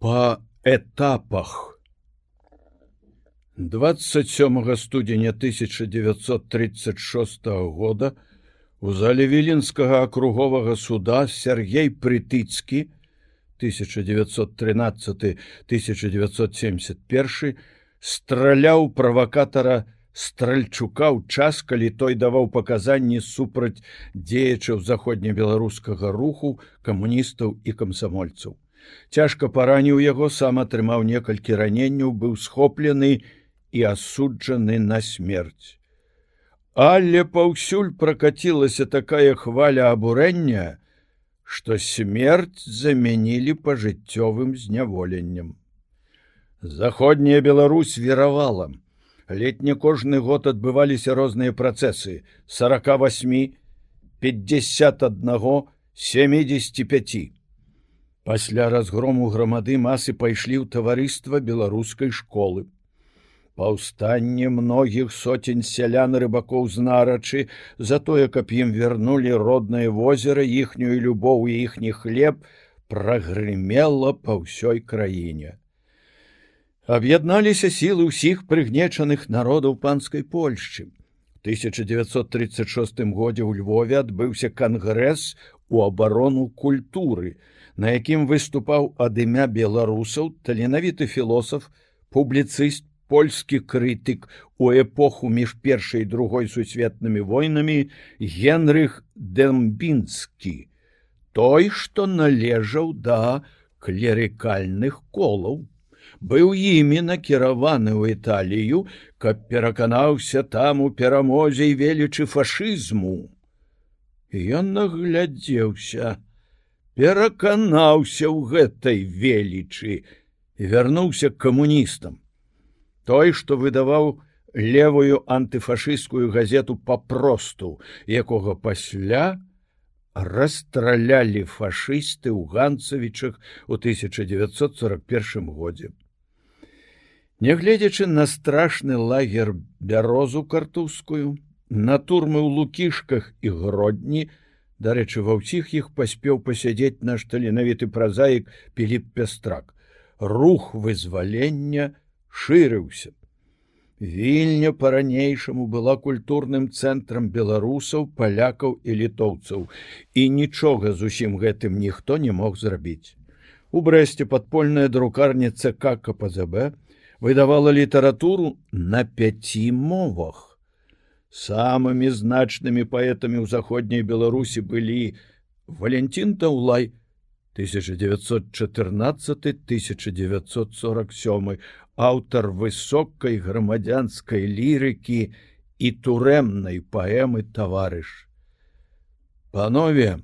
по этапах 27 студзеня 1936 года у зале віленскага акруговага суда Сергей прытыцкі 1913-1971 страляў правакатара стральчука ў час, калі той даваў паказанні супраць дзеячаў заходнебеларускага руху камуністаў і камсамольцаў. Цяжка параніў яго сам атрымаў некалькі раненняў, быў схоплены і асуджаны на смерць. Але паўсюль пракацілася такая хваля абурэння, што смерць замянілі пажыццёвым зняволеннем. Заходняя Беларусь веравала. Летне кожны год адбываліся розныя працэсы 48, 51, 75. Пасля разгрому грамады масы пайшлі ў таварыства беларускай школы. Паўстанне многіх соцень сялян рыбакоў з нарачы за тое, каб ім вярнулі роднае возера іхнюю любоў і іхні хлеб прагрымела па ўсёй краіне. Аб'ядналіся сілы ўсіх прыгнечаных народаў панскай Польшчы. 1936 годзе ў Львове адбыўся кангрэс у абарону культуры, на якім выступаў ад імя беларусаў таленавіты філосаф, публіцыст польскі крытык у эпоху між першай другой сусветнымі войнамі генрых дэмбінскі той што належаў да клерыкальных колаў. Быў імі накіраваны ў італію каб пераканаўся там у перамозе і велічы фашызму. Ён наглядзеўся пераканаўся ў гэтай велічы і вярнуўся камуністам. Той што выдаваў левую антыфашысцкую газету папросту якога пасля расстралялі фашысты ў ганцавічах у 1941 годзе. Нягледзячы на страшны лагер бярозу картускую на турмы ў лукішках і гродні дарэчы ва ўсіх іх паспеў пасядзець наш таленавіты празаік піліп пястрак рух вызвалення шырыўся. Вільня па-ранейшаму была культурным цэнтрам беларусаў, палякаў і літоўцаў, і нічога з усім гэтым ніхто не мог зрабіць. У брэсце падпольная друкарня ЦК КПЗБ выдавала літаратуру на пяці мовах. Самымі значнымі паэтамі ў заходняй Беларусі былі Валентин Таўлай 1914-1947, аўтар высокай грамадзянскай лірыкі і турэмнай паэмы таварыш. Панове,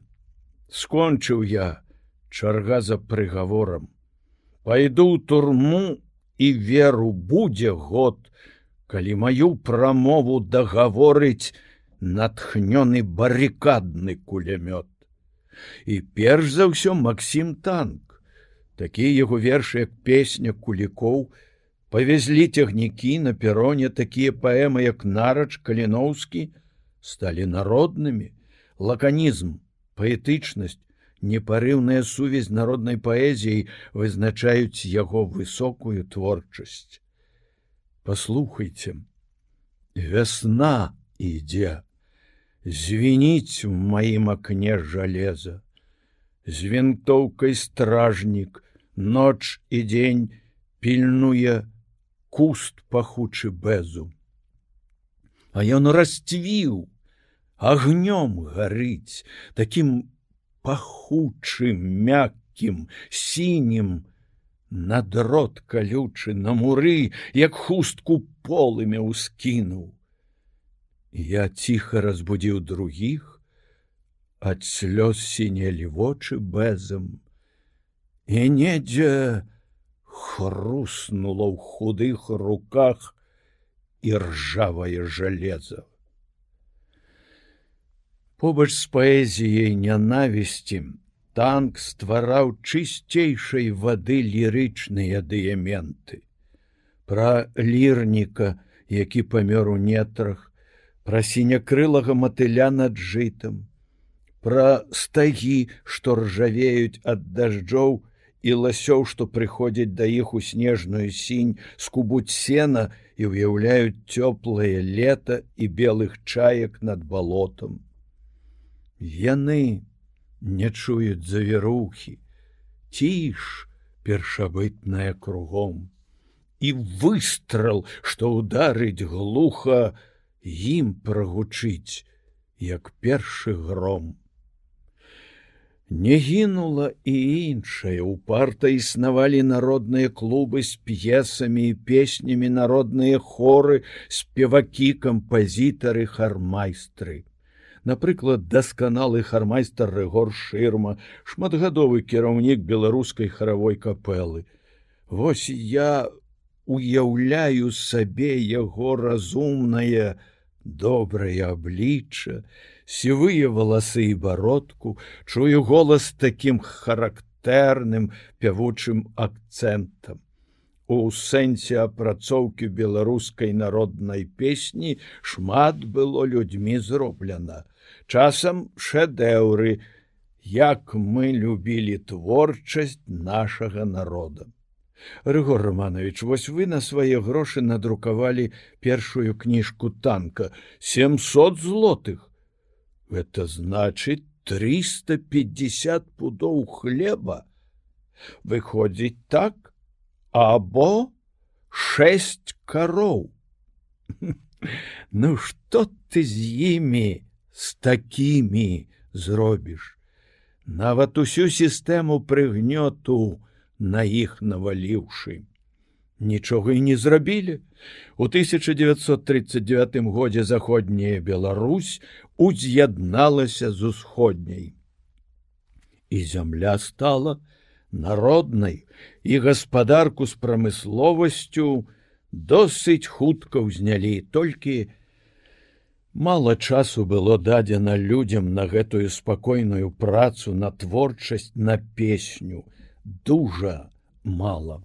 скончыў я чарга за прыгаворам. Пайду ў турму і веру будзе год, калі маю прамову дагаворыць натхнёны барыкадны кулямёт. І перш за ўсё Масім танк, такія яго вершы як песня кулікоў, павезлі цягнікі на пероне такія паэмы як нарач каліноўскі сталі народнымі. Лаканізм паэтычнасць непарыўная сувязь народнай паэзіяй вызначаюць яго высокую творчасць послухайте. Вясна ідзе звініць у маім акне жалеза з вінтоўкай стражнік ноч і дзень пільнуе куст пахучы бэзу. А ён расцвіў, агнём гарыць, такім пахучым, мяккім, сінім, надрот калючы на муры, як хустку полымя ўскінуў. Я ціха разбудзіў другіх, ад слёз сінелі вочы бэзам, і недзе, хруснула ў худых руках і ржавае жалеза. Побач з паэзіяй нянавісці танк ствараў чысцейшай вады лірычныя дыяменты. Пра лірніка, які памёр у нетрах, пра сінякрылага матыля над жытам, пра стагі, што ржавеюць ад дажджоў і ласёў, што прыходзяць да іх у снежную сінь, скубуць сена і ўяўляюць цёплае лета і белых чаек над балотам. Яны не чуюць завірухі, ціш першабытная кругом. І выстрал, што ударыць глуха, ім прагучыць, як першы гром. Не гінула і іншае упарта існавалі народныя клубы з п'есамі і песнямі народныя хоры, спевакі, кампазітары, хармайстры. Напрыклад, дасканалы хармайстар рэгор шырма, шматгадовы кіраўнік беларускай харавой капелы. Вось я уяўляю сабе яго разумнае, добрае аблічча, сівыя валасы і бародку, чую голас такім характэрным пявучым акцэнтам. У сэнсе апрацоўкі беларускай народнай песні шмат было людзьмі зроблена. Часам шэдэўры, як мы любілі творчасць нашага народа. Рыгор Романович, вось вы на свае грошы надрукавалі першую кніжку танка 700 злотых. Это значит 350 пудоў хлеба. Выходзіць так, або шесть кароў. Ну что ты з імі з такімі зробіш? Нават усю сістэму прыгнёту, на іх наваліўшы. Нічога і не зрабілі. У 1939 годзе заходняя Беларусь уз'ядналася з усходняй. І зямля стала народнай і гаспадарку з прамысловасцю досыць хутка ўзнялі, толькі мала часу было дадзена людзям на гэтую спакойную працу на творчасць на песню, дужа мало.